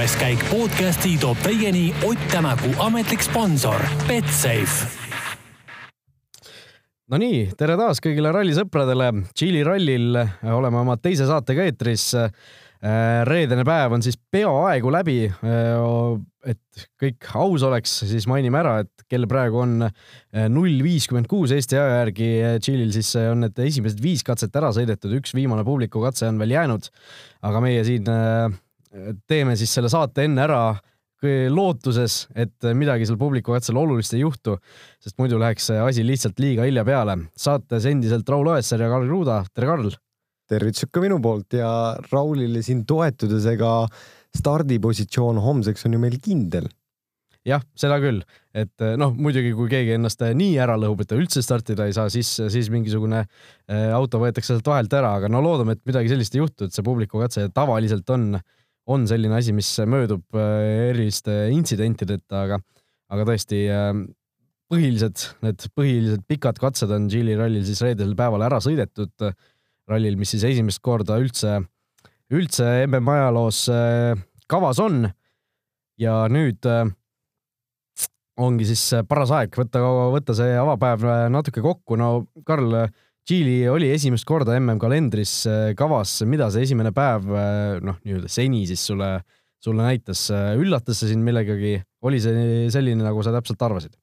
kuues käik podcasti toob teieni Ott Tänaku ametlik sponsor Betsafe Nonii, tere taas kõigile rallisõpradele. Tšiili rallil oleme oma teise saatega eetris. reedene päev on siis peaaegu läbi. et kõik aus oleks, siis mainime ära, et kell praegu on null viiskümmend kuus Eesti aja järgi. Tšiilil siis on need esimesed viis katset ära sõidetud, üks viimane publiku katse on veel jäänud. aga meie siin teeme siis selle saate enne ära lootuses, et midagi seal publiku katsel olulist ei juhtu, sest muidu läheks see asi lihtsalt liiga hilja peale. saates endiselt Raul Oessar ja Karl Kruda, tere Karl! tervitused ka minu poolt ja Raulile siin toetudes, ega stardipositsioon homseks on ju meil kindel. jah, seda küll, et noh, muidugi kui keegi ennast nii ära lõhub, et ta üldse startida ei saa, siis, siis mingisugune äh, auto võetakse sealt vahelt ära, aga no loodame, et midagi sellist ei juhtu, et see publiku katse tavaliselt on äh, on selline asi, mis möödub äh, eriliste intsidentideta, aga, aga tõesti äh, põhilised, need põhilised pikad katsed on Tšiili rallil siis reedesel päeval ära sõidetud. rallil, mis siis esimest korda üldse, üldse MM ajaloos äh, kavas on. ja nüüd ongi siis paras aeg võtta, võtta see avapäev natuke kokku. no Karl Tšiili oli esimest korda MM-kalendris äh, kavas, mida see esimene päev, äh, noh, nii-öelda seni siis sulle, sulle näitas, äh, üllatas see sind millegagi, oli see selline, nagu sa täpselt arvasid?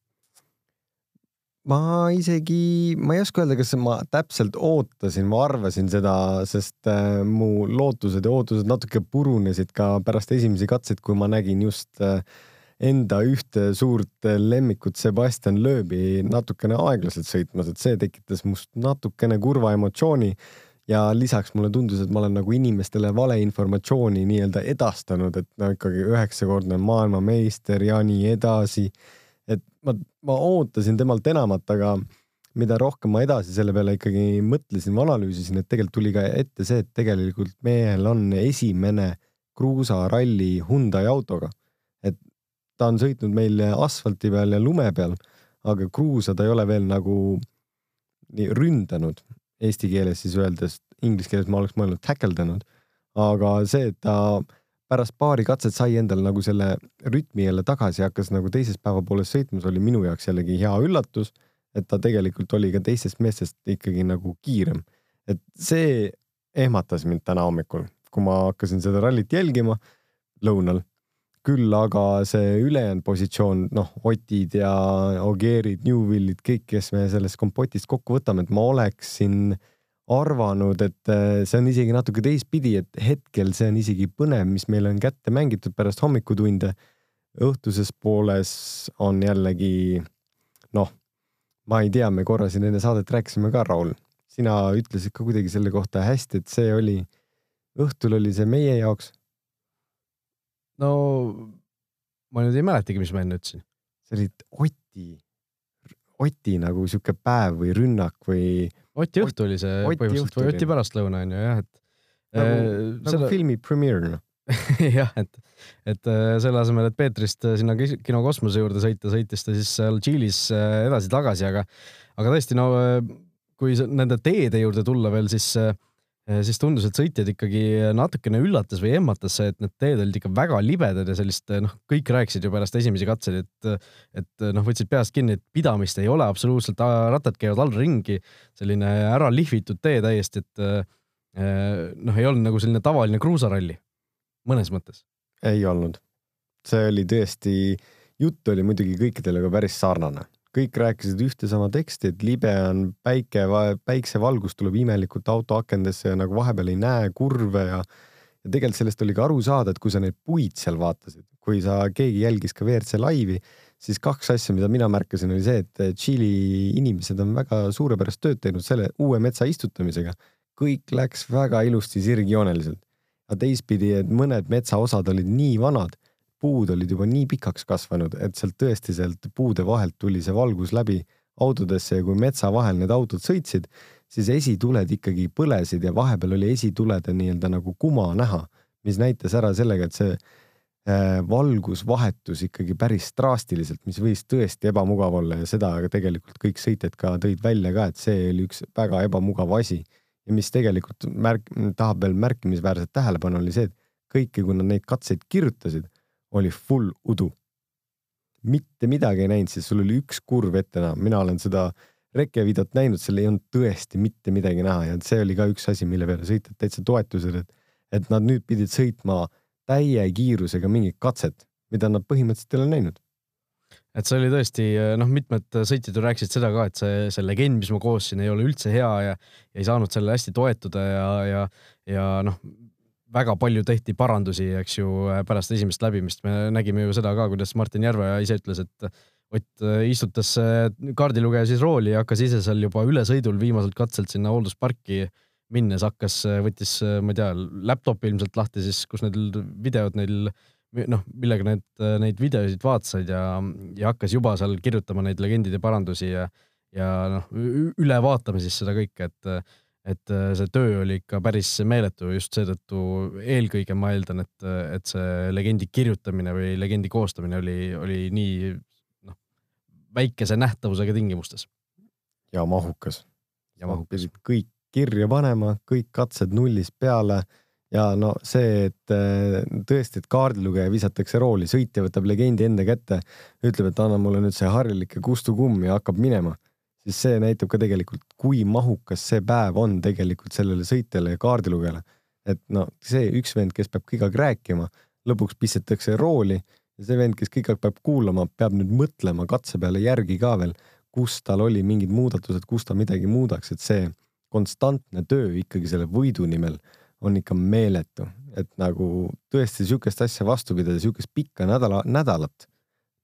ma isegi, ma ei oska öelda, kas ma täpselt ootasin, ma arvasin seda, sest mu lootused ja ootused natuke purunesid ka pärast esimesi katseid, kui ma nägin just äh, enda ühte suurt lemmikut Sebastian Loebi natukene aeglaselt sõitmas, et see tekitas must natukene kurva emotsiooni ja lisaks mulle tundus, et ma olen nagu inimestele valeinformatsiooni nii-öelda edastanud, et no ikkagi üheksakordne maailmameister ja nii edasi. et ma, ma ootasin temalt enamat, aga mida rohkem ma edasi selle peale ikkagi mõtlesin või analüüsisin, et tegelikult tuli ka ette see, et tegelikult mehel on esimene kruusaralli Hyundai autoga ta on sõitnud meil asfalti peal ja lume peal, aga kruusa ta ei ole veel nagu nii ründanud, eesti keeles siis öeldes, inglise keeles ma oleks mõelnud täkeldanud, aga see, et ta pärast paari katset sai endale nagu selle rütmi jälle tagasi ja hakkas nagu teisest päeva poolest sõitmas, oli minu jaoks jällegi hea üllatus, et ta tegelikult oli ka teistest meestest ikkagi nagu kiirem. et see ehmatas mind täna hommikul, kui ma hakkasin seda rallit jälgima lõunal küll aga see ülejäänud positsioon, noh, Otid ja Ogeerid, Newvillid, kõik, kes me sellest kompotist kokku võtame, et ma oleksin arvanud, et äh, see on isegi natuke teistpidi, et hetkel see on isegi põnev, mis meile on kätte mängitud pärast hommikutunde. õhtuses pooles on jällegi noh, ma ei tea, me korra siin enne saadet rääkisime ka, Raul, sina ütlesid ka kuidagi selle kohta hästi, et see oli, õhtul oli see meie jaoks no ma nüüd ei mäletagi, mis ma enne ütlesin. see oli Oti, Oti nagu sihuke päev või rünnak või. Oti õhtu oli see Oti põhimõtteliselt või Oti pärastlõuna on ju jah, et. nagu, äh, nagu selle... filmi premiere noh jah, et, et äh, selle asemel, et Peetrist äh, sinna kino kosmose juurde sõita, sõitis ta siis seal Tšiilis edasi-tagasi, aga, aga tõesti, no kui nende teede juurde tulla veel, siis Äh, siis tundus, et sõitjad ikkagi natukene üllatas või ehmatas see, et need teed olid ikka väga libedad ja sellist noh, kõik rääkisid ju pärast esimesi katseid, et et noh, võtsid peast kinni, et pidamist ei ole absoluutselt, rattad käivad all ringi, selline ära lihvitud tee täiesti, et äh, noh, ei olnud nagu selline tavaline kruusaralli mõnes mõttes. ei olnud, see oli tõesti, jutt oli muidugi kõikidele ka päris sarnane kõik rääkisid ühte sama teksti, et libe on päike, päiksevalgus tuleb imelikult auto akendesse ja nagu vahepeal ei näe kurve ja ja tegelikult sellest oli ka aru saada, et kui sa neid puid seal vaatasid, kui sa, keegi jälgis ka WRC laivi, siis kaks asja, mida mina märkasin, oli see, et Tšiili inimesed on väga suurepärast tööd teinud selle uue metsa istutamisega. kõik läks väga ilusti sirgjooneliselt. aga teistpidi, et mõned metsaosad olid nii vanad puud olid juba nii pikaks kasvanud, et sealt tõesti sealt puude vahelt tuli see valgus läbi autodesse ja kui metsa vahel need autod sõitsid, siis esituled ikkagi põlesid ja vahepeal oli esitulede nii-öelda nagu kuma näha, mis näitas ära sellega, et see äh, valgus vahetus ikkagi päris drastiliselt, mis võis tõesti ebamugav olla ja seda tegelikult kõik sõitjad ka tõid välja ka, et see oli üks väga ebamugav asi. ja mis tegelikult märk-, tahab veel märkimisväärset tähelepanu, oli see, et kõike, kui nad neid katseid kirjutasid, oli full udu. mitte midagi ei näinud, siis sul oli üks kurv ette näha, mina olen seda reke videot näinud, seal ei olnud tõesti mitte midagi näha ja see oli ka üks asi, mille peale sõitjad täitsa toetused, et, et nad nüüd pidid sõitma täie kiirusega mingit katset, mida nad põhimõtteliselt ei ole näinud. et see oli tõesti noh, mitmed sõitjad ju rääkisid seda ka, et see, see legend, mis ma koostasin, ei ole üldse hea ja, ja ei saanud sellele hästi toetuda ja, ja, ja noh, väga palju tehti parandusi, eks ju, pärast esimest läbimist. Me nägime ju seda ka, kuidas Martin Järveoja ise ütles, et Ott istutas kaardilugeja siis rooli ja hakkas ise seal juba ülesõidul viimaselt katselt sinna hooldusparki minnes hakkas, võttis, ma ei tea, laptop'i ilmselt lahti siis, kus need videod neil noh, millega need, neid videosid vaatasid ja, ja hakkas juba seal kirjutama neid legendide parandusi ja, ja noh, üle vaatama siis seda kõike, et, et see töö oli ikka päris meeletu just seetõttu eelkõige ma eeldan, et, et see legendi kirjutamine või legendi koostamine oli, oli nii noh, väikese nähtavusega tingimustes ja mahukas. ja mahukas. pidid kõik kirja panema, kõik katsed nullist peale ja no see, et äh, tõesti, et kaardilugeja visatakse rooli, sõitja võtab legendi enda kätte, ütleb, et anna mulle nüüd see harilik ja kustukumm ja hakkab minema, siis see näitab ka tegelikult, kui mahukas see päev on tegelikult sellele sõitjale ja kaardilugejale. et no see üks vend, kes peab aeg rääkima, lõpuks pistetakse rooli ja see vend, kes aeg peab kuulama, peab nüüd mõtlema katse peale järgi ka veel, kus tal oli mingid muudatused, kus ta midagi muudaks, et see konstantne töö ikkagi selle võidu nimel on ikka meeletu, et nagu tõesti sihukest asja vastu pidada, sihukest pikka nädala, nädalat,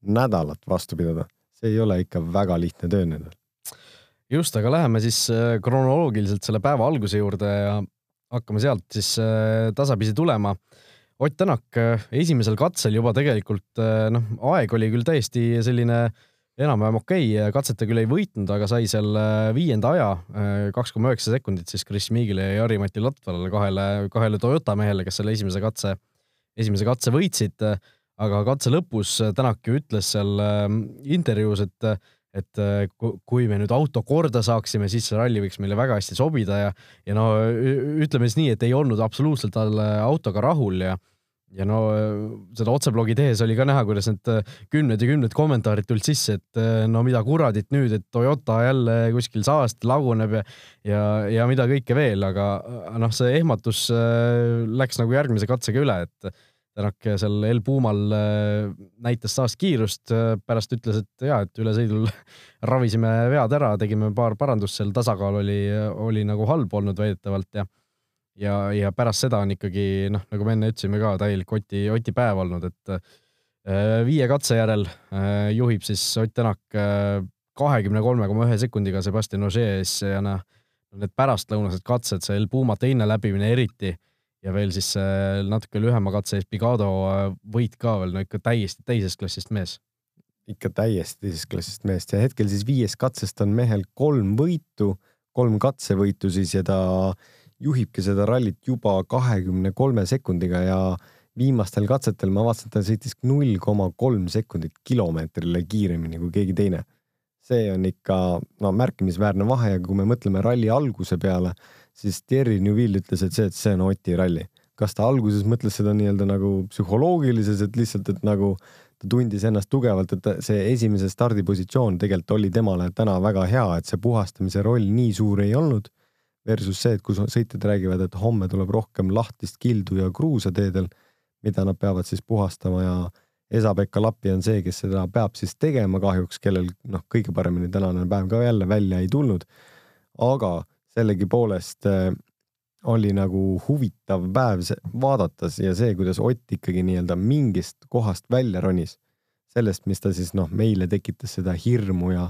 nädalat vastu pidada, see ei ole ikka väga lihtne töö nendel. just, aga läheme siis äh, kronoloogiliselt selle päeva alguse juurde ja hakkame sealt siis äh, tasapisi tulema. Ott Tänak äh, esimesel katsel juba tegelikult noh, aeg oli küll täiesti selline enam-vähem okei okay., katseta küll ei võitnud, aga sai seal viienda aja, kaks koma üheksa sekundit siis Chris Meagile ja Jari-Mati Latvalale, kahele, kahele Toyota mehele, kes selle esimese katse, esimese katse võitsid. aga katse lõpus Tänak ju ütles seal intervjuus, et, et kui me nüüd auto korda saaksime, siis see ralli võiks meile väga hästi sobida ja, ja no ütleme siis nii, et ei olnud absoluutselt tal autoga rahul ja ja no seda otseblogi tehes oli ka näha, kuidas need kümned ja kümned kommentaarid tulid sisse, et no mida kuradit nüüd, et Toyota jälle kuskil saast laguneb ja ja, ja mida kõike veel, aga noh, see ehmatus läks nagu järgmise katsega üle, et Tänak seal El Pumal näitas taas kiirust, pärast ütles, et ja, et ülesõidul ravisime vead ära, tegime paar parandust seal, tasakaal oli, oli nagu halb olnud väidetavalt ja ja, ja pärast seda on ikkagi noh, nagu me enne ütlesime ka täielik Oti, Oti päev olnud, et äh, viie katse järel äh, juhib siis Ott Tänak kahekümne kolme koma ühe sekundiga Sebastian Ogier ees ja noh, need pärastlõunased katsed, see El Puma teine läbimine eriti ja veel siis natuke lühema katse ees Pigado võit ka veel, no ikka täiesti teisest klassist mees ikka täiesti teisest klassist meest ja hetkel siis viiest katsest on mehel kolm võitu, kolm katsevõitu siis ja ta juhibki seda rallit juba kahekümne kolme sekundiga ja viimastel katsetel ma vaatasin, et ta sõitis null koma kolm sekundit kilomeetrile kiiremini kui keegi teine. see on ikka no märkimisväärne vahe ja kui me mõtleme ralli alguse peale, siis Thierry Neuville ütles, et see, et see on Oti ralli. kas ta alguses mõtles seda nii-öelda nagu psühholoogilises, et lihtsalt, et nagu ta tundis ennast tugevalt, et see esimese stardipositsioon tegelikult oli temale täna väga hea, et see puhastamise roll nii suur ei olnud versus see, et kus sõitjad räägivad, et homme tuleb rohkem lahtist kildu ja kruusa teedel, mida nad peavad siis puhastama ja Esa-Pekka Lappi on see, kes seda peab siis tegema kahjuks, kellel noh, kõige paremini tänane päev ka jälle välja ei tulnud. aga sellegipoolest äh, oli nagu huvitav päev vaadata ja see, kuidas Ott ikkagi nii-öelda mingist kohast välja ronis, sellest, mis ta siis noh, meile tekitas seda hirmu ja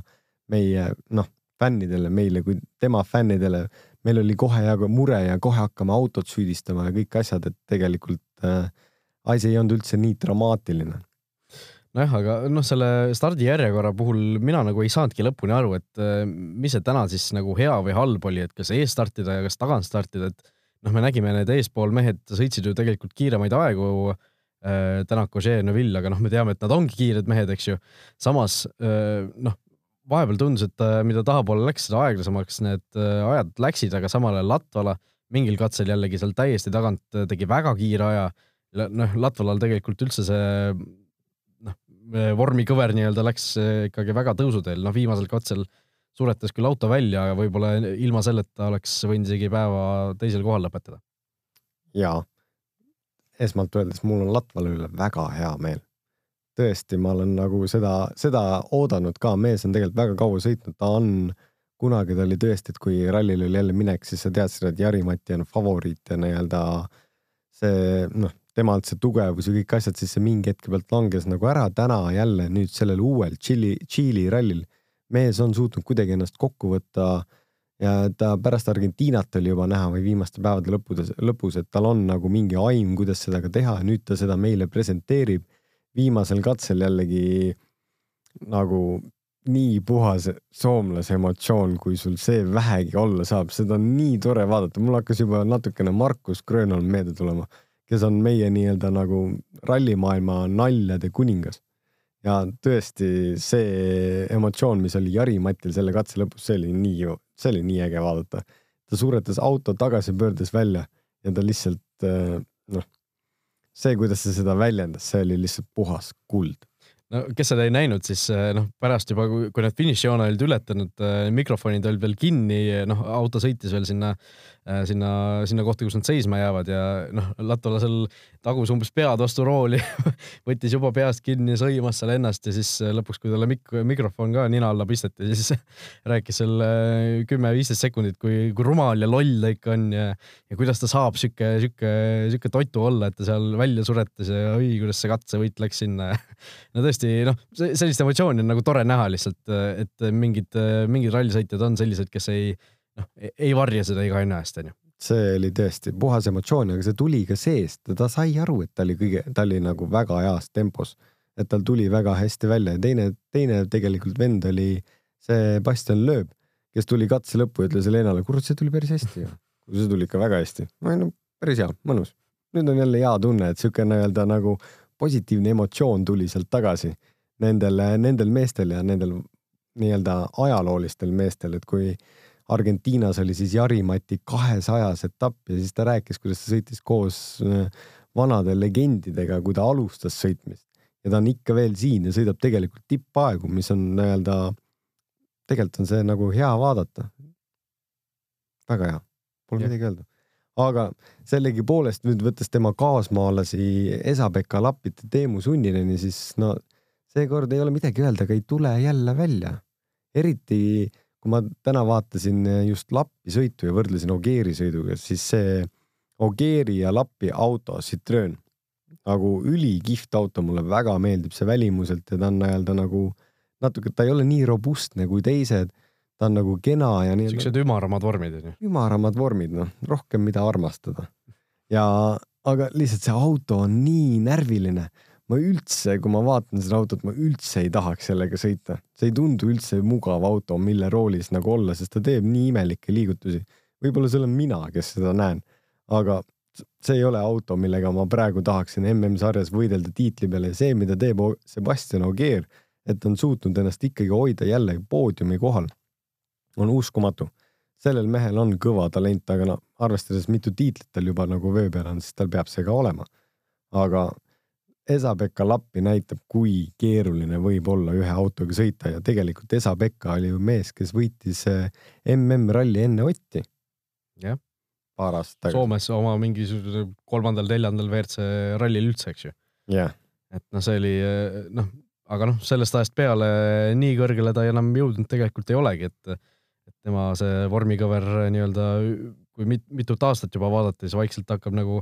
meie noh, fännidele, meile kui tema fännidele meil oli kohe ja mure ja kohe hakkame autot süüdistama ja kõik asjad, et tegelikult äh, asi ei olnud üldse nii dramaatiline. nojah, aga noh, selle stardijärjekorra puhul mina nagu ei saanudki lõpuni aru, et äh, mis see täna siis nagu hea või halb oli, et kas ees startida ja kas tagant startida, et noh, me nägime need eespool mehed sõitsid ju tegelikult kiiremaid aegu äh,. Tänak, Ožee, Neville, aga noh, me teame, et nad ongi kiired mehed, eks ju. samas äh, noh vahepeal tundus, et mida tahapoole läks, seda aeglasemaks need ajad läksid, aga samal ajal Latvala mingil katsel jällegi seal täiesti tagant tegi väga kiire aja. noh, Latvalal tegelikult üldse see vormikõver nii-öelda läks eh, ikkagi väga tõusuteel, noh viimasel katsel suretas küll auto välja, aga võib-olla ilma selleta oleks võinud isegi päeva teisel kohal lõpetada. ja esmalt öeldes, mul on Latvala üle väga hea meel. tõesti, ma olen nagu seda, seda oodanud ka, mees on tegelikult väga kaua sõitnud, ta on, kunagi ta oli tõesti, et kui rallil oli jälle minek, siis sa teadsid, et Jari-Mati on favoriit ja nii-öelda see noh, temalt see tugevus ja kõik asjad, siis see mingi hetke pealt langes nagu ära. täna jälle nüüd sellel uuel Tšiili, Tšiili rallil mees on suutnud kuidagi ennast kokku võtta ja ta pärast Argentiinat oli juba näha või viimaste päevade lõppudes, lõpus, et tal on nagu mingi aim, kuidas seda ka teha nüüd ta seda meile presenteerib. viimasel katsel jällegi nagu nii puhas soomlase emotsioon, kui sul see vähegi olla saab, seda on nii tore vaadata, mul hakkas juba natukene Markus Grönholm meelde tulema, kes on meie nii-öelda nagu rallimaailma naljade kuningas. ja tõesti see emotsioon, mis oli Jari-Matil selle katse lõpus, see oli nii, see oli nii äge vaadata. ta suretas auto tagasipöördes välja ja ta lihtsalt eh, noh, see, kuidas ta seda väljendas, see oli lihtsalt puhas kuld. No kes seda ei näinud, siis eh, noh, pärast juba, kui nad finišijoone olid ületanud, mikrofonid olid veel kinni, noh, auto sõitis veel sinna, sinna, sinna kohta, kus nad seisma jäävad ja noh, Latvalasel tagus umbes pead vastu rooli, võttis juba peast kinni, sõimas seal ennast ja siis lõpuks, kui talle mik-, mikrofon ka nina alla pisteti, siis rääkis seal kümme-viisteist sekundit, kui, kui rumal ja loll ta ikka on ja ja kuidas ta saab sihuke, sihuke, sihuke totu olla, et ta seal välja suretas ja oi, kuidas see katsevõit läks sinna. no tõesti, noh, sellist emotsiooni on nagu tore näha lihtsalt, et mingid, mingid rallisõitjad on sellised, kes ei, noh, ei varja seda iga hinna eest, onju. see oli tõesti puhas emotsioon, aga see tuli ka seest, ta sai aru, et ta oli kõige, ta oli nagu väga heas tempos, et tal tuli väga hästi välja ja teine, teine tegelikult vend oli see Bastian Loeb, kes tuli katse lõppu ja ütles Helenale, kurat, see tuli päris hästi ju. see tuli ikka väga hästi. no päris hea, mõnus. nüüd on jälle hea tunne, et sihuke nii-öelda nagu positiivne emotsioon tuli sealt tagasi nendel, nendel meestel ja nendel nii-öelda ajaloolistel meestel, et kui Argentiinas oli siis Jari-Mati kahesajas etapp ja siis ta rääkis, kuidas ta sõitis koos äh, vanade legendidega, kui ta alustas sõitmist ja ta on ikka veel siin ja sõidab tegelikult tippaegu, mis on nii-öelda, tegelikult on see nagu hea vaadata. väga hea, pole Jah. midagi öelda. Aga sellegipoolest nüüd võttes tema kaasmaalasi Esa-Pekka Lapit ja Teemu Sunnineni, siis no seekord ei ole midagi öelda, aga ei tule jälle välja. eriti kui ma täna vaatasin just Lappi sõitu ja võrdlesin Ogieri sõiduga, siis see Ogieri ja Lappi auto, Citroen, nagu ülikihvt auto, mulle väga meeldib see välimuselt ja ta on nii-öelda nagu natuke, ta ei ole nii robustne kui teised, ta on nagu kena ja nii siuksed ümaramad vormid, onju. ümaramad vormid, noh, rohkem mida armastada. ja, aga lihtsalt see auto on nii närviline. ma üldse, kui ma vaatan seda autot, ma üldse ei tahaks sellega sõita. see ei tundu üldse mugav auto, mille roolis nagu olla, sest ta teeb nii imelikke liigutusi. võib-olla see olen mina, kes seda näen, aga see ei ole auto, millega ma praegu tahaksin MM-sarjas võidelda tiitli peale ja see, mida teeb Sebastian Ogier, et on suutnud ennast ikkagi hoida jälle poodiumi kohal, on uskumatu sellel mehel on kõva talent, aga no arvestades, mitu tiitlit tal juba nagu vöö peal on, siis tal peab see ka olema. aga Esa-Pekka Lappi näitab, kui keeruline võib olla ühe autoga sõita ja tegelikult Esa-Pekka oli ju mees, kes võitis eh, MM-ralli enne Otti jah, paar aastat tagasi. Soomes oma mingisuguse kolmandal-neljandal WRC rallil üldse, eks ju. jah, et noh, see oli noh, aga noh, sellest ajast peale nii kõrgele ta enam jõudnud tegelikult ei olegi, et tema see vormikõver nii-öelda, kui mit, mitut aastat juba vaadata, siis vaikselt hakkab nagu,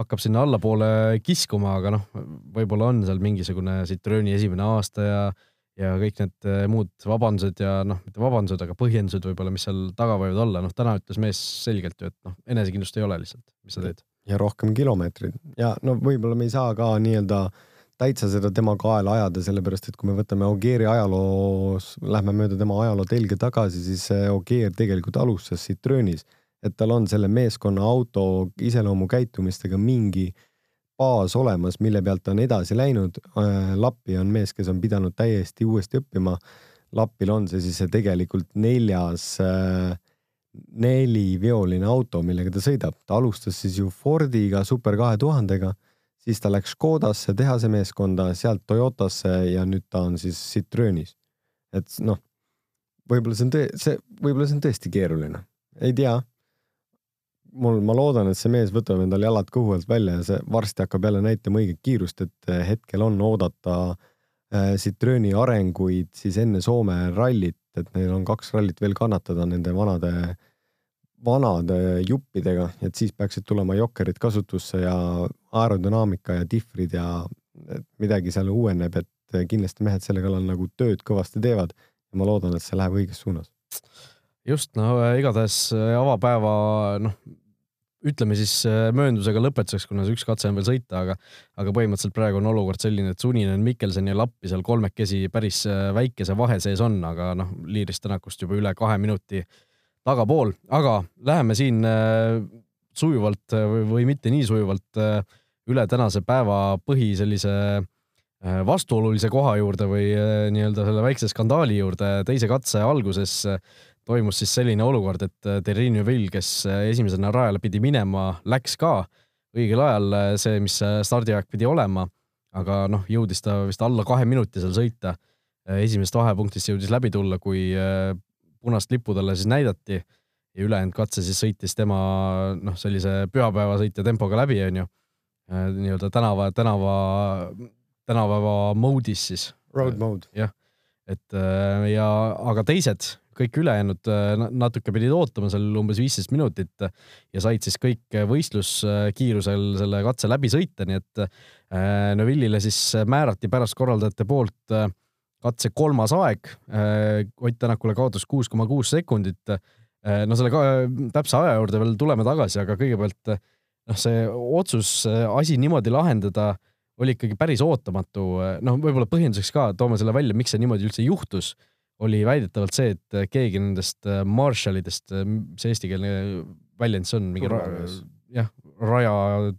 hakkab sinna allapoole kiskuma, aga noh, võib-olla on seal mingisugune Citrooni esimene aasta ja ja kõik need eh, muud vabandused ja noh, mitte vabandused, aga põhjendused võib-olla, mis seal taga võivad olla, noh täna ütles mees selgelt ju, et noh, enesekindlust ei ole lihtsalt, mis sa teed. ja rohkem kilomeetreid. Ja no võib-olla me ei saa ka nii-öelda täitsa seda tema kaela ajada, sellepärast et kui me võtame Ogieri ajaloos, lähme mööda tema ajaloo telge tagasi, siis Ogier tegelikult alustas Citroenis, et tal on selle meeskonna auto iseloomu käitumistega mingi baas olemas, mille pealt ta on edasi läinud. Lappi on mees, kes on pidanud täiesti uuesti õppima. Lapil on see siis see tegelikult neljas äh, neliveoline auto, millega ta sõidab, ta alustas siis ju Fordiga Super kahe tuhandega, siis ta läks Škodasse tehasemeeskonda, sealt Toyotasse ja nüüd ta on siis Citroenis. et noh, võib-olla see on tõe-, see, võib-olla see on tõesti keeruline, ei tea. mul, ma loodan, et see mees võtab endal jalad kõhu alt välja ja see varsti hakkab jälle näitama õiget kiirust, et eh, hetkel on oodata äh, Citroeni arenguid siis enne Soome rallit, et neil on kaks rallit veel kannatada nende vanade, vanade juppidega, et siis peaksid tulema jokkerid kasutusse ja aerodünaamika ja dihvrid ja midagi seal uueneb, et kindlasti mehed selle kallal nagu tööd kõvasti teevad ja ma loodan, et see läheb õiges suunas. just, no äh, igatahes äh, avapäeva, noh, ütleme siis äh, mööndusega lõpetuseks, kuna see üks katse on veel sõita, aga, aga põhimõtteliselt praegu on olukord selline, et Suninen, Mikkelson ja Lappi seal kolmekesi päris väikese vahe sees on, aga noh, Liiris Tänakust juba üle kahe minuti tagapool, aga läheme siin sujuvalt või, või mitte nii sujuvalt üle tänase päeva põhi sellise Äh, vastuolulise koha juurde või äh, nii-öelda selle väikse skandaali juurde. Teise katse alguses äh, toimus siis selline olukord, et Terri Neuville, kes esimesena rajale pidi minema, läks ka. Õigel ajal see, mis stardiaeg pidi olema, aga noh, jõudis ta vist alla kahe minuti seal sõita. esimesest vahepunktist jõudis läbi tulla, kui punast lippu talle siis näidati ja ülejäänud katse siis sõitis tema noh, sellise pühapäevasõitja tempoga läbi, onju. nii-öelda tänava, tänava tänapäeva mode'is siis. Road mode. jah, et äh, ja, aga teised, kõik ülejäänud äh, natuke pidid ootama seal umbes viisteist minutit ja said siis kõik võistluskiirusel selle katse läbi sõita, nii et äh, Neville'ile siis määrati pärast korraldajate poolt katse kolmas aeg. Ott Tänakule kaotas kuus koma kuus sekundit. no selle ka, täpse aja juurde veel tuleme tagasi, aga kõigepealt noh, see otsus asi niimoodi lahendada oli ikkagi päris ootamatu, noh, võib-olla põhjenduseks ka, toome selle välja, miks see niimoodi üldse juhtus, oli väidetavalt see, et keegi nendest äh, marshallidest, äh, mis eestikeelne väljend see on, mingi ra jah, raja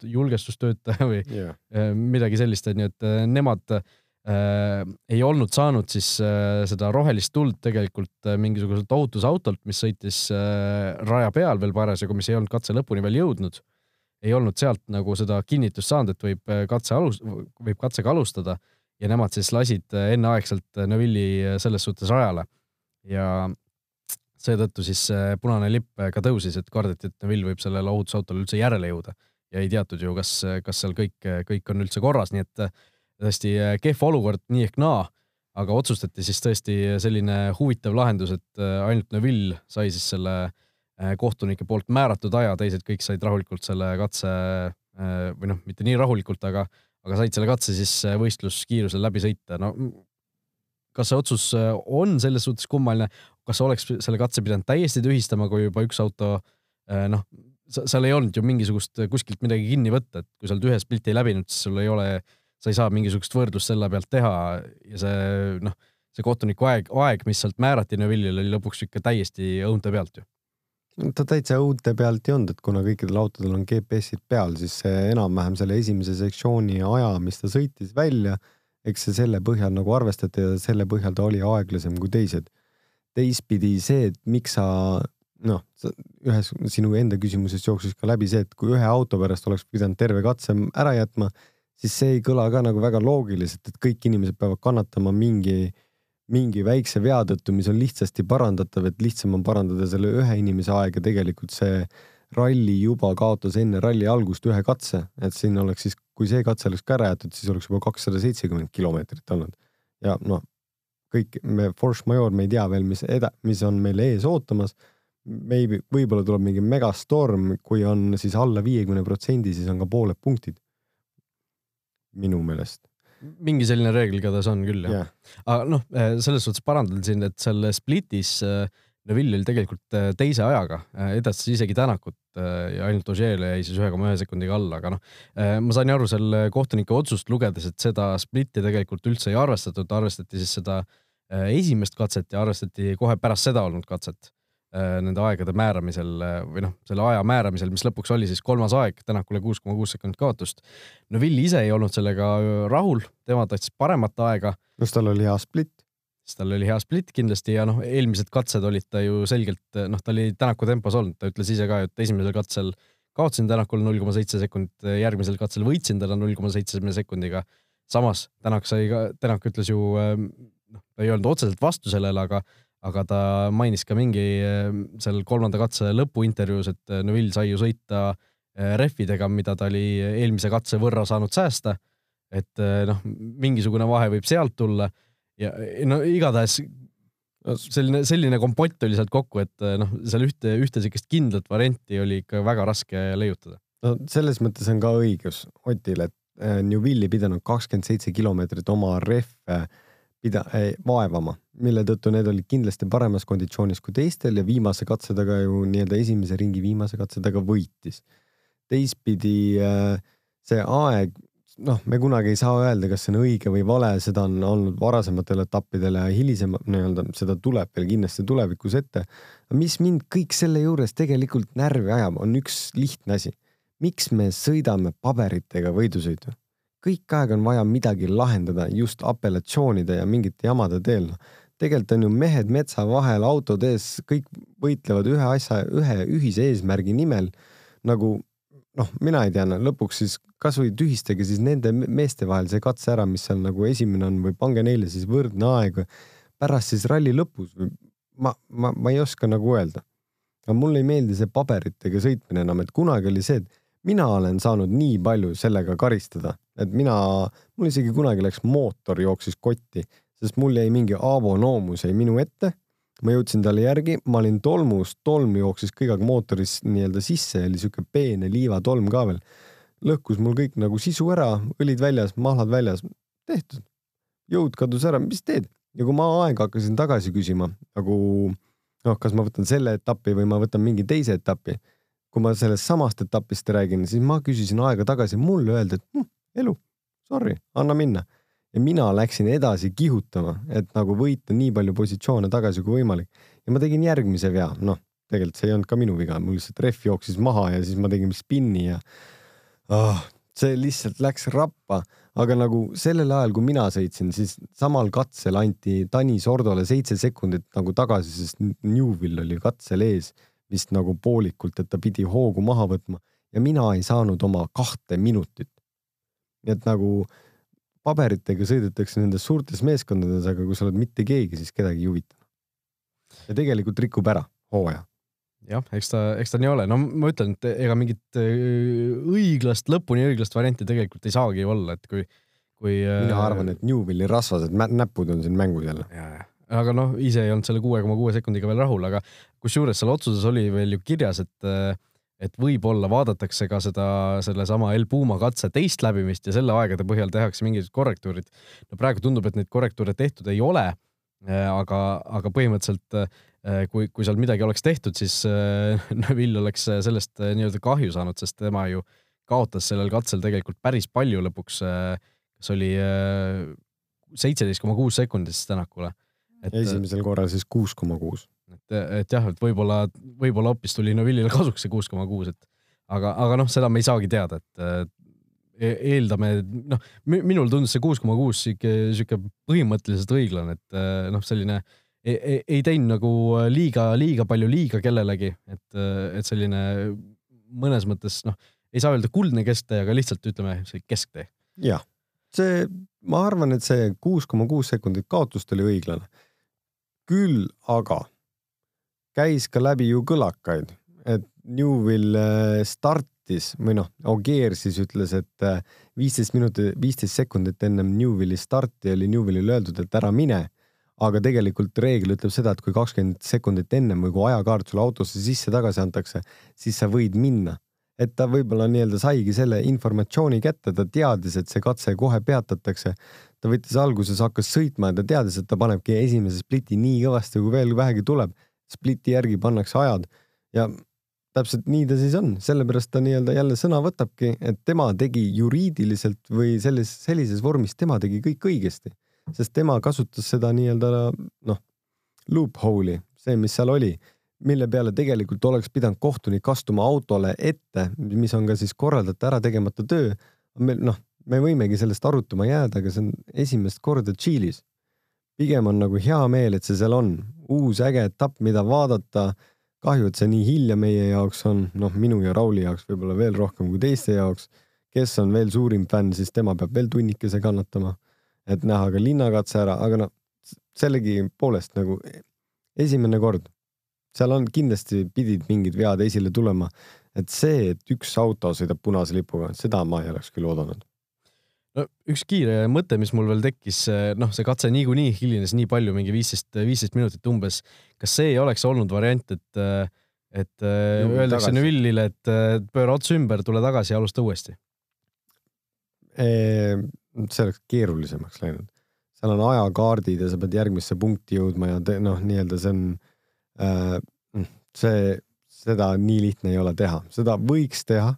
julgestustöötaja või yeah. midagi sellist, onju, et äh, nemad äh, ei olnud saanud siis äh, seda rohelist tuld tegelikult mingisuguselt ohutusautolt, mis sõitis äh, raja peal veel parasjagu, mis ei olnud katse lõpuni veel jõudnud. Ei olnud sealt nagu seda kinnitust saanud, et võib äh, katse alus-, võib katsega alustada. Ja nemad siis lasid äh, enneaegselt äh, Neville'i selles suhtes rajale. ja seetõttu siis punane lipp ka tõusis, et kardeti, et Neville võib sellele ohutusautole üldse järele jõuda. Ja ei teatud ju, kas, kas seal kõik, kõik on üldse korras, nii et tõesti kehv olukord nii ehk naa, aga otsustati siis tõesti selline huvitav lahendus, et ainult Neville sai siis selle äh, Äh, kohtunike poolt määratud aja, teised kõik said rahulikult selle katse äh, või noh, mitte nii rahulikult, aga, aga said selle katse siis äh, võistluskiirusel läbi sõita. no kas see otsus on selles suhtes kummaline, kas oleks selle katse pidanud täiesti tühistama, kui juba üks auto noh, seal ei olnud ju mingisugust kuskilt midagi kinni võtta, et kui sa oled ühe spliti läbinud, siis sul ei ole, sa ei saa mingisugust võrdlust selle pealt teha ja see noh, see kohtuniku aeg, aeg, mis sealt määrati Neville'ile oli lõpuks ikka täiesti õunte pealt ju ta täitsa õudne pealt ei olnud, et kuna kõikidel autodel on GPS-id peal, siis enam-vähem selle esimese sektsiooni aja, mis ta sõitis välja, eks see selle põhjal nagu arvestati ja selle põhjal ta oli aeglasem kui teised. teistpidi see, et miks sa noh, ühes sinu enda küsimusest jooksis ka läbi see, et kui ühe auto pärast oleks pidanud terve katse ära jätma, siis see ei kõla ka nagu väga loogiliselt, et kõik inimesed peavad kannatama mingi mingi väikse vea tõttu, mis on lihtsasti parandatav, et lihtsam on parandada selle ühe inimese aega, tegelikult see ralli juba kaotas enne ralli algust ühe katse, et siin oleks siis, kui see katse oleks ka ära jäetud, siis oleks juba kakssada seitsekümmend kilomeetrit olnud. ja noh, kõik me force major, me ei tea veel, mis eda-, mis on meil ees ootamas. Maybe, võib-olla tuleb mingi megastorm, kui on siis alla viiekümne protsendi, siis on ka pooled punktid. Minu meelest. Mingi selline reegel igatahes on küll jah. Yeah.. aga noh, eh, selles suhtes parandan sind, et seal Splitis eh, Neville oli tegelikult eh, teise ajaga, edastas isegi Tänakut ja ainult Ožeele jäi siis ühe koma ühe sekundiga alla, aga noh, ma sain aru seal kohtunike otsust lugedes, et seda splitti tegelikult üldse ei arvestatud, arvestati siis seda esimest katset ja arvestati kohe pärast seda olnud katset nende aegade määramisel äh, või noh, selle aja määramisel, mis lõpuks oli siis kolmas aeg, Tänakule kuus koma kuus sekundit kaotust. no Vill ise ei olnud sellega äh, rahul, tema tahtis paremat aega. siis tal oli hea split. siis tal oli hea split kindlasti ja noh, eelmised katsed olid ta ju selgelt, noh, ta oli Tänaku tempos olnud, ta ütles ise ka, et esimesel katsel kaotasin Tänakule null koma seitse sekundit, järgmisel katsel võitsin teda null koma seitsme sekundiga. samas Tänak sai ka, Tänak ütles ju, noh, ta ei öelnud otseselt vastu sellele, aga, aga ta mainis ka mingi seal kolmanda katse lõpuintervjuus, et Neville sai ju sõita rehvidega, mida ta oli eelmise katse võrra saanud säästa. et noh, mingisugune vahe võib sealt tulla ja no igatahes selline, selline kompott oli sealt kokku, et noh, seal ühte, ühte sellist kindlat varianti oli ikka väga raske leiutada. no selles mõttes on ka õigus Otil, et äh, Newville'i pidanud kakskümmend seitse kilomeetrit oma rehve pida- vaevama, mille tõttu need olid kindlasti paremas konditsioonis kui teistel ja viimase katse taga ju nii-öelda esimese ringi viimase katse taga võitis. teistpidi äh, see aeg noh, me kunagi ei saa öelda, kas see on õige või vale, seda on olnud varasematel etappidel ja hilisem nii-öelda seda tuleb veel kindlasti tulevikus ette. mis mind kõik selle juures tegelikult närvi ajab, on üks lihtne asi. miks me sõidame paberitega võidusõidu? Kõik aeg on vaja midagi lahendada just apellatsioonide ja mingite jamade teel. tegelikult on ju mehed metsa vahel autod ees, kõik võitlevad ühe asja, ühe ühise eesmärgi nimel nagu noh, mina ei tea lõpuks siis kasvõi tühistage siis nende meeste vahel see katse ära, mis seal nagu esimene on või pange neile siis võrdne aeg pärast siis ralli lõpus või ma, ma, ma ei oska nagu öelda. aga mulle ei meeldi see paberitega sõitmine enam, et kunagi oli see, et mina olen saanud nii palju sellega karistada, et mina, mul isegi kunagi läks mootor jooksis kotti, sest mul jäi mingi Aavo noomus jäi minu ette ma jõudsin talle järgi, ma olin tolmus, tolm jooksis kõik aeg mootoris nii-öelda sisse, oli siuke peene liivatolm ka veel. lõhkus mul kõik nagu sisu ära, õlid väljas, mahlad väljas, tehtud. jõud kadus ära, mis teed? ja kui ma aega hakkasin tagasi küsima nagu noh, kas ma võtan selle etapi või ma võtan mingi teise etapi. kui ma sellest samast etapist räägin, siis ma küsisin aega tagasi, mulle öeldi, et hm, elu, sorry, anna minna ja mina läksin edasi kihutama, et nagu võita nii palju positsioone tagasi kui võimalik. ja ma tegin järgmise vea, noh, tegelikult see ei olnud ka minu viga, mul lihtsalt rehv jooksis maha ja siis ma tegin spinni ja oh, see lihtsalt läks rappa, aga nagu sellel ajal, kui mina sõitsin, siis samal katsel anti Tanis Ordole seitse sekundit nagu tagasi, sest Newvil oli katsel ees vist nagu poolikult, et ta pidi hoogu maha võtma ja mina ei saanud oma kahte minutit. Nii et nagu paberitega sõidetakse nendes suurtes meeskondades, aga kui sa oled mitte keegi, siis kedagi ei huvita. ja tegelikult rikub ära hooaja. jah, eks ta, eks ta nii ole, no ma ütlen, et ega mingit äh, õiglast, lõpuni õiglast varianti tegelikult ei saagi olla, et kui, kui. mina äh, arvan, et Newvilli rasvased näpud on siin mängus jälle. aga noh, ise ei olnud selle kuue koma kuue sekundiga veel rahul, aga kusjuures seal otsuses oli veel ju kirjas, et äh, et võib-olla vaadatakse ka seda, sellesama El Puma katse teist läbimist ja selle aegade põhjal tehakse mingid korrektuurid. no praegu tundub, et neid korrektuure tehtud ei ole. Äh, aga, aga põhimõtteliselt äh, kui, kui seal midagi oleks tehtud, siis äh, Neville oleks sellest nii-öelda kahju saanud, sest tema ju kaotas sellel katsel tegelikult päris palju lõpuks. kas oli seitseteist koma kuus sekundit siis Tänakule. esimesel korral siis kuus koma kuus et, et jah, et võib-olla, võib-olla hoopis tuli Neville'ile kasuks see kuus koma kuus, et aga, aga noh, seda me ei saagi teada, et e-, eeldame, noh, minul tundus see kuus koma kuus sihuke, sihuke põhimõtteliselt õiglane, et noh, selline ei, ei, ei teinud nagu liiga, liiga palju liiga kellelegi, et, et selline mõnes mõttes noh, ei saa öelda kuldne kesktee, aga lihtsalt ütleme, see kesktee. jah, see, ma arvan, et see kuus koma kuus sekundit kaotust oli õiglane. küll aga käis ka läbi ju kõlakaid, et Newvil äh, startis või noh, Ogier siis ütles, et äh, viisteist minutit, viisteist sekundit ennem Newvilli starti oli Newvillile öeldud, et ära mine. aga tegelikult reegel ütleb seda, et kui kakskümmend sekundit ennem või kui ajakaart sulle autosse sisse-tagasi antakse, siis sa võid minna et ta võib-olla nii-öelda saigi selle informatsiooni kätte, ta teadis, et see katse kohe peatatakse. ta võttis alguses, hakkas sõitma ja ta teadis, et ta panebki esimese spliti nii kõvasti, kui veel vähegi tuleb spliti järgi pannakse ajad ja täpselt nii ta siis on, sellepärast ta nii-öelda jälle sõna võtabki, et tema tegi juriidiliselt või selles, sellises vormis, tema tegi kõik õigesti, sest tema kasutas seda nii-öelda noh, loophole'i, see, mis seal oli, mille peale tegelikult oleks pidanud kohtunik astuma autole ette, mis on ka siis korraldajate ära tegemata töö. meil noh, me võimegi sellest arutama jääda, aga see on esimest korda Tšiilis. Pigem on nagu hea meel, et see seal on, uus äge etapp, mida vaadata. kahju, et see nii hilja meie jaoks on, noh, minu ja Rauli jaoks võib-olla veel rohkem kui teiste jaoks. kes on veel suurim fänn, siis tema peab veel tunnikese kannatama, et näha ka linnakatse ära, aga noh, sellegipoolest nagu esimene kord, seal on kindlasti pidid mingid vead esile tulema, et see, et üks auto sõidab punase lipuga, seda ma ei oleks küll oodanud no üks kiire mõte, mis mul veel tekkis, noh, see katse niikuinii hilines nii palju, mingi viisteist, viisteist minutit umbes. kas see ei oleks olnud variant, et, et Juhu, öeldakse Neville'ile, et pööra ots ümber, tule tagasi ja alusta uuesti? see oleks keerulisemaks läinud. seal on ajakaardid ja sa pead järgmisse punkti jõudma ja noh, nii-öelda see on äh,, see, seda nii lihtne ei ole teha, seda võiks teha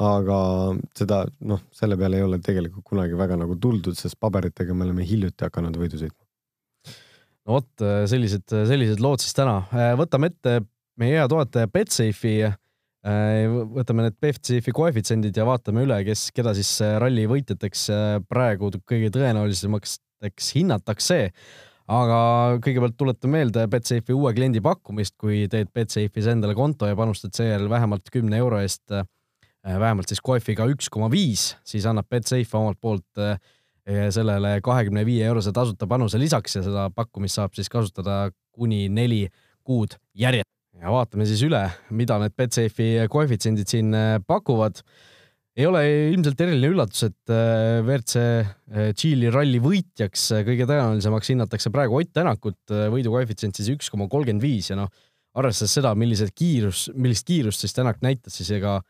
aga seda, noh, selle peale ei ole tegelikult kunagi väga nagu tuldud, sest paberitega me oleme hiljuti hakanud võidu sõitma. no vot, sellised, sellised lood siis täna. võtame ette meie hea toetaja Betsafe'i. võtame need Betsafe'i koefitsiendid ja vaatame üle, kes, keda siis ralli võitjateks praegu kõige tõenäolisemateks hinnatakse aga kõigepealt tuletan meelde Betsafe'i uue kliendi pakkumist, kui teed Betsafe'is endale konto ja panustad seejärel vähemalt kümne euro eest vähemalt siis koefiga üks koma viis, siis annab Betsafe omalt poolt äh, sellele kahekümne viie eurose tasuta panuse lisaks ja seda pakkumist saab siis kasutada kuni neli kuud järjest. ja vaatame siis üle, mida need Betsafe'i koefitsiendid siin äh, pakuvad. ei ole ilmselt eriline üllatus, et WRC Tšiili ralli võitjaks kõige tõenäolisemaks hinnatakse praegu Ott Tänakut, võidukoefitsient siis üks koma kolmkümmend viis ja noh, arvestades seda, millised kiirus, millist kiirust siis Tänak näitas, siis ega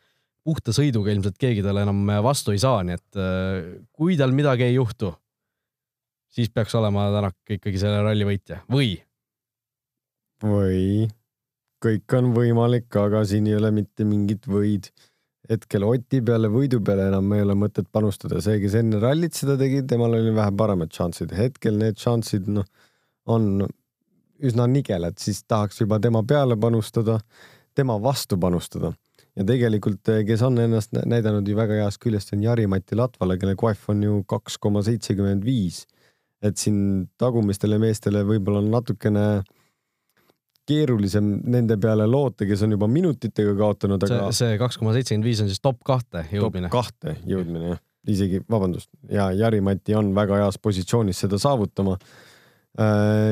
puhta sõiduga ilmselt keegi talle enam vastu ei saa, nii et äh, kui tal midagi ei juhtu, siis peaks olema Tänak ikkagi selle ralli võitja. Või? või kõik on võimalik, aga siin ei ole mitte mingit võid. hetkel Oti peale, võidu peale enam ei ole mõtet panustada, see, kes enne rallit seda tegi, temal oli vähe paremad šansid, hetkel need šansid noh, on üsna nigelad, siis tahaks juba tema peale panustada, tema vastu panustada ja tegelikult, eh, kes on ennast näidanud ju väga heast küljest, on Jari-Mati Latvala, kelle koef on ju kaks koma seitsekümmend viis. et siin tagumistele meestele võib-olla on natukene keerulisem nende peale loota, kes on juba minutitega kaotanud, aga. see kaks koma seitsekümmend viis on siis top kahte jõudmine. top kahte jõudmine jah, isegi vabandust ja Jari-Mati on väga heas positsioonis seda saavutama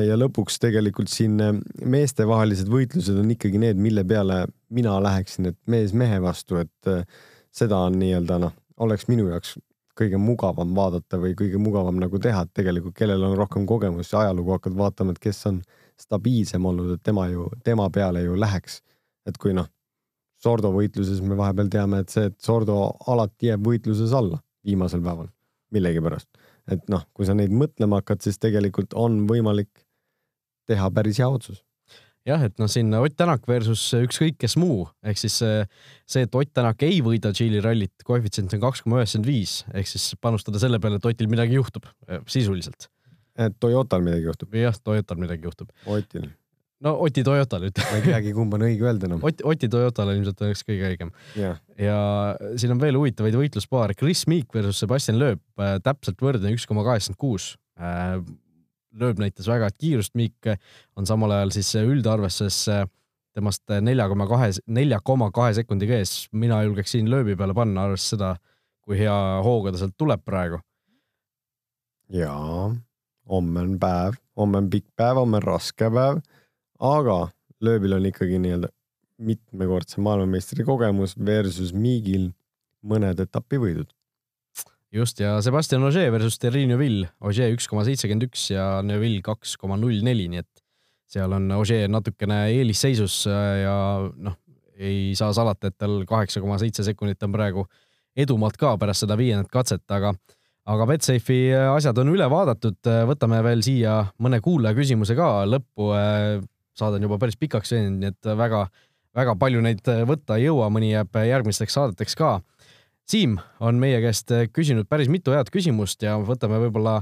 ja lõpuks tegelikult siin äh, meestevahelised võitlused on ikkagi need, mille peale mina läheksin, et mees mehe vastu, et äh, seda on nii-öelda noh, oleks minu jaoks kõige mugavam vaadata või kõige mugavam nagu teha, et tegelikult kellel on rohkem kogemusi, ajalugu hakkad vaatama, et kes on stabiilsem olnud, et tema ju, tema peale ju läheks. et kui noh, Sordo võitluses me vahepeal teame, et see, et Sordo alati jääb võitluses alla viimasel päeval millegipärast et noh, kui sa neid mõtlema hakkad, siis tegelikult on võimalik teha päris hea otsus jah, et noh, siin Ott Tänak versus ükskõik kes muu, ehk siis see, et Ott Tänak ei võida Tšiili rallit, koefitsient on kaks koma üheksakümmend viis, ehk siis panustada selle peale, et Otil midagi juhtub sisuliselt. et Toyotal midagi juhtub? jah, Toyotal midagi juhtub. Otil no Oti Toyotal ütleme. ma ei teagi, kumb on õige öelda enam no.. Oti, Oti Toyotal ilmselt oleks kõige õigem yeah.. ja siin on veel huvitavaid võitluspaare. Chris Meek versus Sebastian Loeb äh,, täpselt võrdne üks koma kaheksakümmend kuus. Äh, Loeb näitas väga head kiirust, Meek on samal ajal siis üldarvestuses äh, temast nelja koma kahe, nelja koma kahe sekundiga ees. mina julgeks siin Loebi peale panna, arvestades seda, kui hea hooga ta sealt tuleb praegu. jaa, homme on päev, homme on pikk päev, homme on raske päev aga lööbil on ikkagi nii-öelda mitmekordse maailmameistri kogemus versus Miigil mõned etapivõidud. just ja Sebastian Ogier versus Terrine Neville, Ogier üks koma seitsekümmend üks ja Neville kaks koma null neli, nii et seal on Ogier natukene eelisseisus ja noh, ei saa salata, et tal kaheksa koma seitse sekundit on praegu edumalt ka pärast seda viiendat katset, aga aga Betsafe'i asjad on üle vaadatud, võtame veel siia mõne kuulaja küsimuse ka lõppu saade on juba päris pikaks veninud, nii et väga, väga palju neid võtta ei jõua, mõni jääb järgmisteks saadeteks ka. Siim on meie käest küsinud päris mitu head küsimust ja võtame võib-olla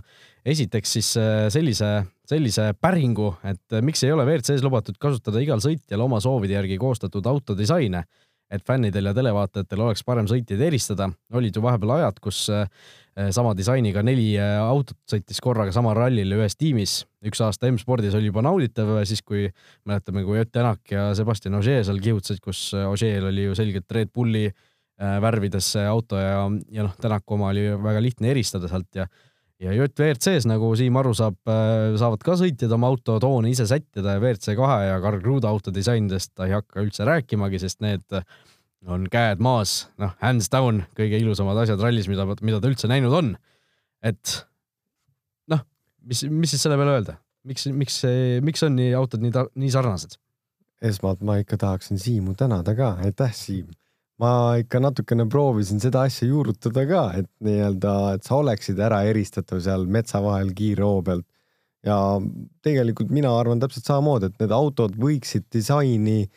esiteks siis sellise, sellise päringu, et miks ei ole WRC-s lubatud kasutada igal sõitjal oma soovide järgi koostatud autodisaine, et fännidel ja televaatajatel oleks parem sõitjaid eristada. olid ju vahepeal ajad, kus äh, sama disainiga neli äh, autot sõitis korraga samal rallil ühes tiimis. üks aasta M-spordis oli juba nauditav, siis kui mäletame, kui Ott Tänak ja Sebastian Ogier seal kihutasid, kus Ogier'l oli ju selgelt Red Bulli värvides see auto ja, ja noh, Tänaku oma oli väga lihtne eristada sealt ja ja JVRC-s, nagu Siim aru saab, äh, saavad ka sõitjad oma auto toone ise sättida ja WRC kahe ja Karl Kruda auto disainidest ta ei hakka üldse rääkimagi, sest need on käed maas, noh, hands down, kõige ilusamad asjad rallis, mida, mida ta üldse näinud on. et noh, mis, mis siis selle peale öelda, miks, miks, miks on nii autod nii, nii sarnased? esmalt ma ikka tahaksin Siimu tänada ka, aitäh, Siim ma ikka natukene proovisin seda asja juurutada ka, et nii-öelda, et sa oleksid ära eristatav seal metsa vahel kiirroo pealt. ja tegelikult mina arvan täpselt samamoodi, et need autod võiksid disaini,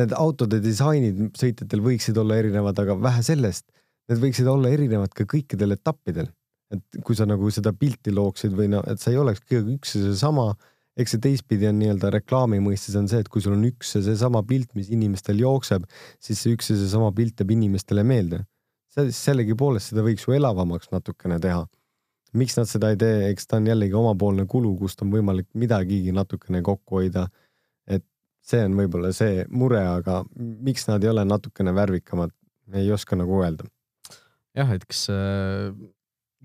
need autode disainid sõitjatel võiksid olla erinevad, aga vähe sellest, need võiksid olla erinevad ka kõikidel etappidel. et kui sa nagu seda pilti looksid või no, et sa ei oleks kõige üks ja seesama eks see teistpidi on nii-öelda reklaami mõistes on see, et kui sul on üks ja seesama pilt, mis inimestel jookseb, siis see üks ja seesama pilt jääb inimestele meelde. sellegipoolest seda võiks ju elavamaks natukene teha. miks nad seda ei tee, eks ta on jällegi omapoolne kulu, kust on võimalik midagigi natukene kokku hoida. et see on võib-olla see mure, aga miks nad ei ole natukene värvikamad, ei oska nagu öelda. jah, et kas äh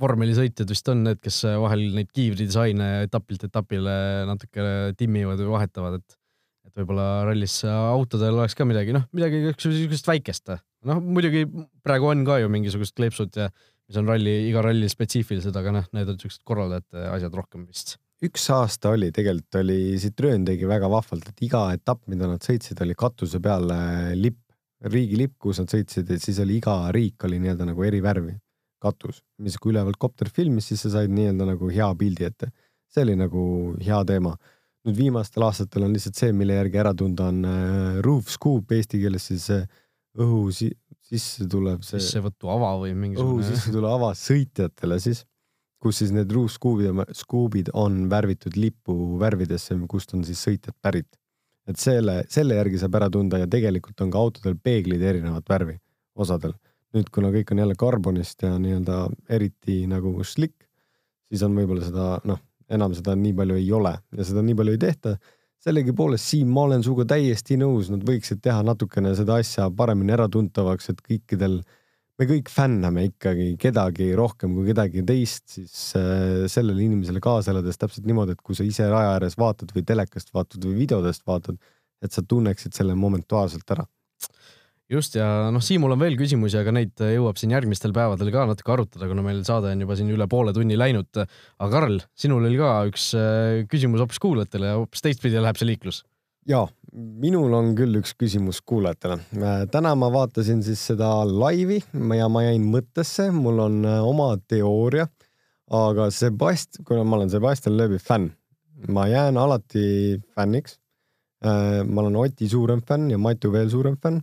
vormelisõitjad vist on need, kes vahel neid kiivridisaine etapilt etapile natuke timmivad või vahetavad, et et võib-olla rallis autodel oleks ka midagi, noh, midagi niisugust väikest. noh, muidugi praegu on ka ju mingisugused kleepsud ja mis on ralli, iga ralli spetsiifilised, aga noh, need on niisugused korraldajate asjad rohkem vist. üks aasta oli, tegelikult oli, Citroen tegi väga vahvalt, et iga etapp, mida nad sõitsid, oli katuse peal lipp, riigilipp, kus nad sõitsid, et siis oli iga riik oli nii-öelda nagu eri värvi katus, mis kui ülevalt kopter filmis, siis sa said nii-öelda nagu hea pildi ette. see oli nagu hea teema. nüüd viimastel aastatel on lihtsalt see, mille järgi ära tunda on äh, roof scoop eesti keeles siis äh, õhu si sisse tulev see. sissevõtu ava või mingisugune. õhu sisse tulev ava sõitjatele siis, kus siis need roof scoop'id, scoop'id on värvitud lipuvärvidesse, kust on siis sõitjad pärit. et selle, selle järgi saab ära tunda ja tegelikult on ka autodel peeglid erinevat värvi osadel nüüd, kuna kõik on jälle karbonist ja nii-öelda eriti nagu slick, siis on võib-olla seda noh, enam seda nii palju ei ole ja seda nii palju ei tehta. sellegipoolest, Siim, ma olen sinuga täiesti nõus, nad võiksid teha natukene seda asja paremini äratuntavaks, et kõikidel, me kõik fänname ikkagi kedagi rohkem kui kedagi teist, siis äh, sellele inimesele kaasa elades täpselt niimoodi, et kui sa ise raja ääres vaatad või telekast vaatad või videodest vaatad, et sa tunneksid selle momentuaalselt ära just ja noh, Siimul on veel küsimusi, aga neid jõuab siin järgmistel päevadel ka natuke arutada, kuna meil saade on juba siin üle poole tunni läinud. aga Karl, sinul oli ka üks äh, küsimus hoopis kuulajatele ja hoopis teistpidi läheb see liiklus. ja, minul on küll üks küsimus kuulajatele. Äh, täna ma vaatasin siis seda laivi ja ma jäin mõttesse, mul on äh, oma teooria, aga Sebast-, kuna ma olen Sebastian Loebi fänn, ma jään alati fänniks ma olen Oti suurem fänn ja Matu veel suurem fänn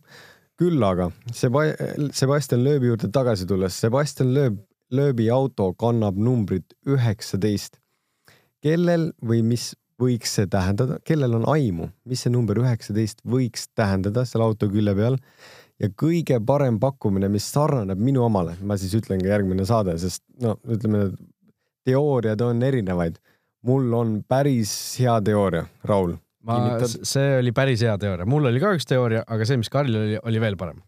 küll aga Seba-, Sebastian Loebi juurde tagasi tulles, Sebastian Loeb, Loebi auto kannab numbrit üheksateist. kellel või mis võiks see tähendada, kellel on aimu, mis see number üheksateist võiks tähendada seal auto külje peal ja kõige parem pakkumine, mis sarnaneb minu omale, ma siis ütlen ka järgmine saade, sest no ütleme, teooriad on erinevaid. mul on päris hea teooria, Raul ma, see oli päris hea teooria, mul oli ka üks teooria, aga see, mis Karlil oli, oli veel parem.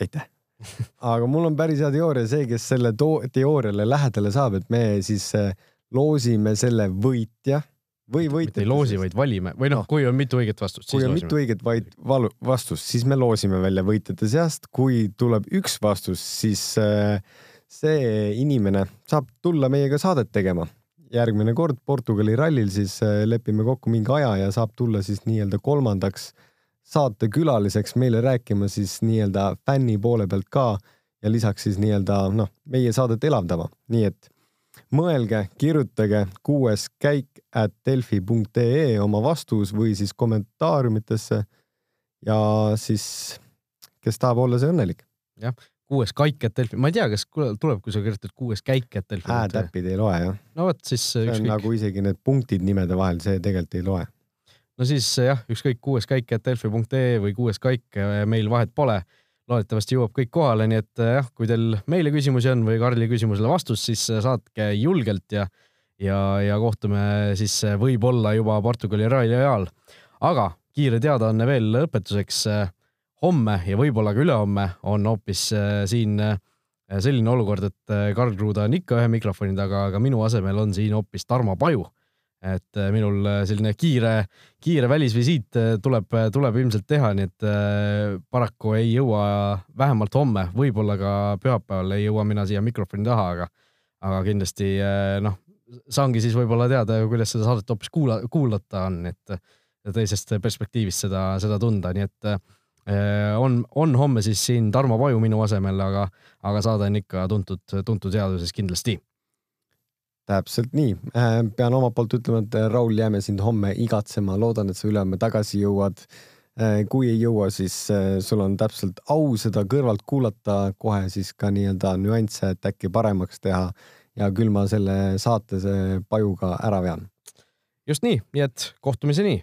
aitäh aga mul on päris hea teooria, see, kes selle teooriale lähedale saab, et me siis äh, loosime selle võitja või mitte ei loosi, vaid valime või noh no., kui on mitu õiget vastust. kui on loosime. mitu õiget vaid valu, vastust, siis me loosime välja võitjate seast. kui tuleb üks vastus, siis äh, see inimene saab tulla meiega saadet tegema järgmine kord Portugali rallil siis äh, lepime kokku mingi aja ja saab tulla siis nii-öelda kolmandaks saatekülaliseks meile rääkima siis nii-öelda fänni poole pealt ka ja lisaks siis nii-öelda noh, meie saadet elavdama, nii et mõelge, kirjutage kuues käik at delfi.ee oma vastus või siis kommentaariumitesse ja siis kes tahab olla see õnnelik. jah, kuues kaik et Delfi, ma ei tea, kas tuleb, kui sa kirjutad kuues käik et Delfi. häätäpid ei loe jah. no vot siis. see on ükskõik. nagu isegi need punktid nimede vahel, see tegelikult ei loe. no siis jah, ükskõik kuues käik et delfi.ee või kuues kaik, meil vahet pole. loodetavasti jõuab kõik kohale, nii et jah, kui teil meile küsimusi on või Karli küsimusele vastus, siis saatke julgelt ja ja, ja kohtume siis võib-olla juba Portugali ralli ajal. aga kiire teadaanne veel lõpetuseks. Homme ja võib-olla ka ülehomme on hoopis siin selline olukord, et Karl Kruda on ikka ühe mikrofoni taga, aga minu asemel on siin hoopis Tarmo Paju. Et äh, minul äh, selline kiire, kiire välisvisiit äh, tuleb, tuleb ilmselt teha, nii et paraku ei jõua vähemalt homme, võib-olla ka pühapäeval ei jõua mina siia mikrofoni taha, aga, aga kindlasti noh, saangi siis võib-olla teada, kuidas seda saadet hoopis kuula, kuulata on, et teisest perspektiivist seda, seda tunda, nii et on, on homme siis siin Tarmo Paju minu asemel, aga, aga saade on ikka tuntud, tuntud seaduses kindlasti täpselt nii, äh, pean omalt poolt ütlema, et äh, Raul, jääme sind homme igatsema, loodan, et sa ülehomme tagasi jõuad. Äh, kui ei jõua, siis sul on täpselt au seda kõrvalt kuulata, kohe siis ka nii-öelda nüansse, et äkki paremaks teha ja küll ma selle saate pajuga ära vean. just nii, nii et kohtumiseni.